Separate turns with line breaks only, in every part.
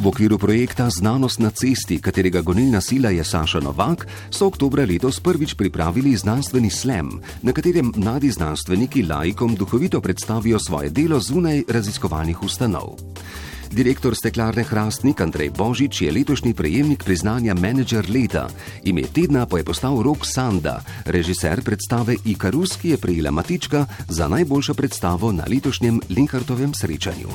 V okviru projekta Znanost na cesti, katerega gonilna sila je Saša Novak, so oktobra letos prvič pripravili znanstveni slam, na katerem mladi znanstveniki laikom duhovito predstavijo svoje delo zunaj raziskovalnih ustanov. Direktor steklarne Hrastnik Andrej Božič je letošnji prejemnik priznanja Manager leta. Ime tedna pa je postal Rok Sanda, režiser predstave Ikarus, ki je prejela Matička za najboljšo predstavo na letošnjem Linkartovem srečanju.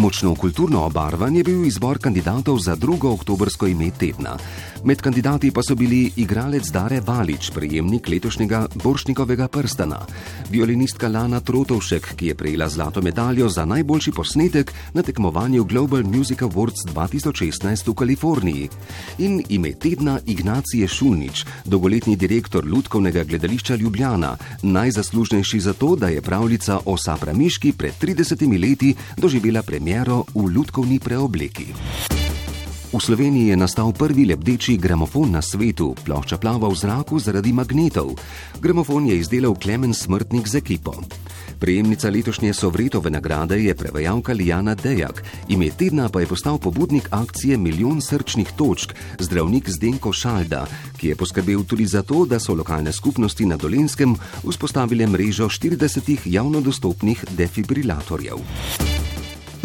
Močno kulturno obarvan je bil izbor kandidatov za drugo oktobrsko ime tedna. Med kandidati pa so bili igralec Dare Valič, prejemnik letošnjega Boršnikovega prstana, violinistka Lana Trotovšek, ki je prejela zlato medaljo za najboljši posnetek na tekmovanju Global Music Awards 2016 v Kaliforniji, in ime tedna Ignacije Šulnič, dolgoletni direktor Ludkovnega gledališča Ljubljana, najzaslužnejši za to, da je pravljica o Sapramiški pred 30 leti doživela premiero v Ludkovni preobleki. V Sloveniji je nastal prvi lebdeči gramofon na svetu, plošča plava v zraku zaradi magnetov. Gramofon je izdelal Klemen Smrtnik z ekipo. Prejemnica letošnje Sovretove nagrade je prevajalka Lijana Dejak, ime tedna pa je postal pobudnik akcije Milijon srčnih točk, zdravnik Zdenko Šalda, ki je poskrbel tudi za to, da so lokalne skupnosti na Dolenskem vzpostavile mrežo 40 javno dostopnih defibrilatorjev.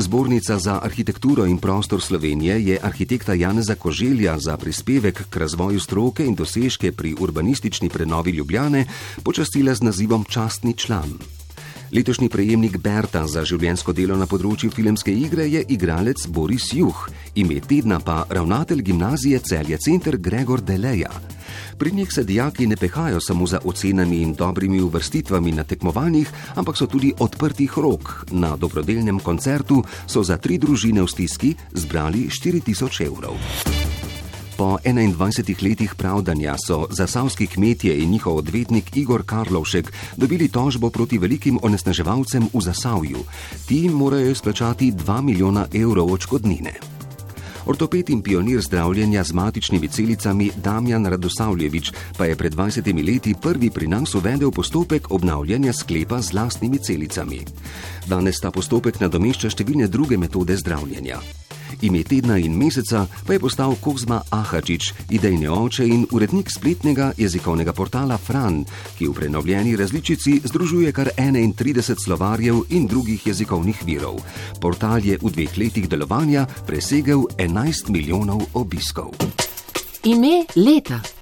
Zbornica za arhitekturo in prostor Slovenije je arhitekta Janeza Koželja za prispevek k razvoju stroke in dosežke pri urbanistični prenovi Ljubljane počastila z nazivom Častni član. Letošnji prejemnik Berta za življensko delo na področju filmske igre je igralec Boris Juh, ime tedna pa ravnatelj gimnazije Celje Center Gregor Deleja. Pri njih se dijaki ne pehajo samo za ocenami in dobrimi uvrstitvami na tekmovanjih, ampak so tudi odprtih rok. Na dobrodelnem koncertu so za tri družine v stiski zbrali 4000 evrov. Po 21 letih pravdanja so zasavski kmetje in njihov odvetnik Igor Karlovšek dobili tožbo proti velikim onesnaževalcem v Zasavju. Ti morajo izplačati 2 milijona evrov odškodnine. Ortoped in pionir zdravljenja z matičnimi celicami Damjan Radosavljevič pa je pred 20 leti prvi pri nas uvedel postopek obnavljanja sklepa z lastnimi celicami. Danes ta postopek nadomešča številne druge metode zdravljenja. Ime tedna in meseca pa je postal Kozma Ahačič, idejni oče in urednik spletnega jezikovnega portala Fran, ki v prenovljeni različici združuje kar 31 slovarjev in drugih jezikovnih virov. Portal je v dveh letih delovanja presegel 11 milijonov obiskov.
Ime leta.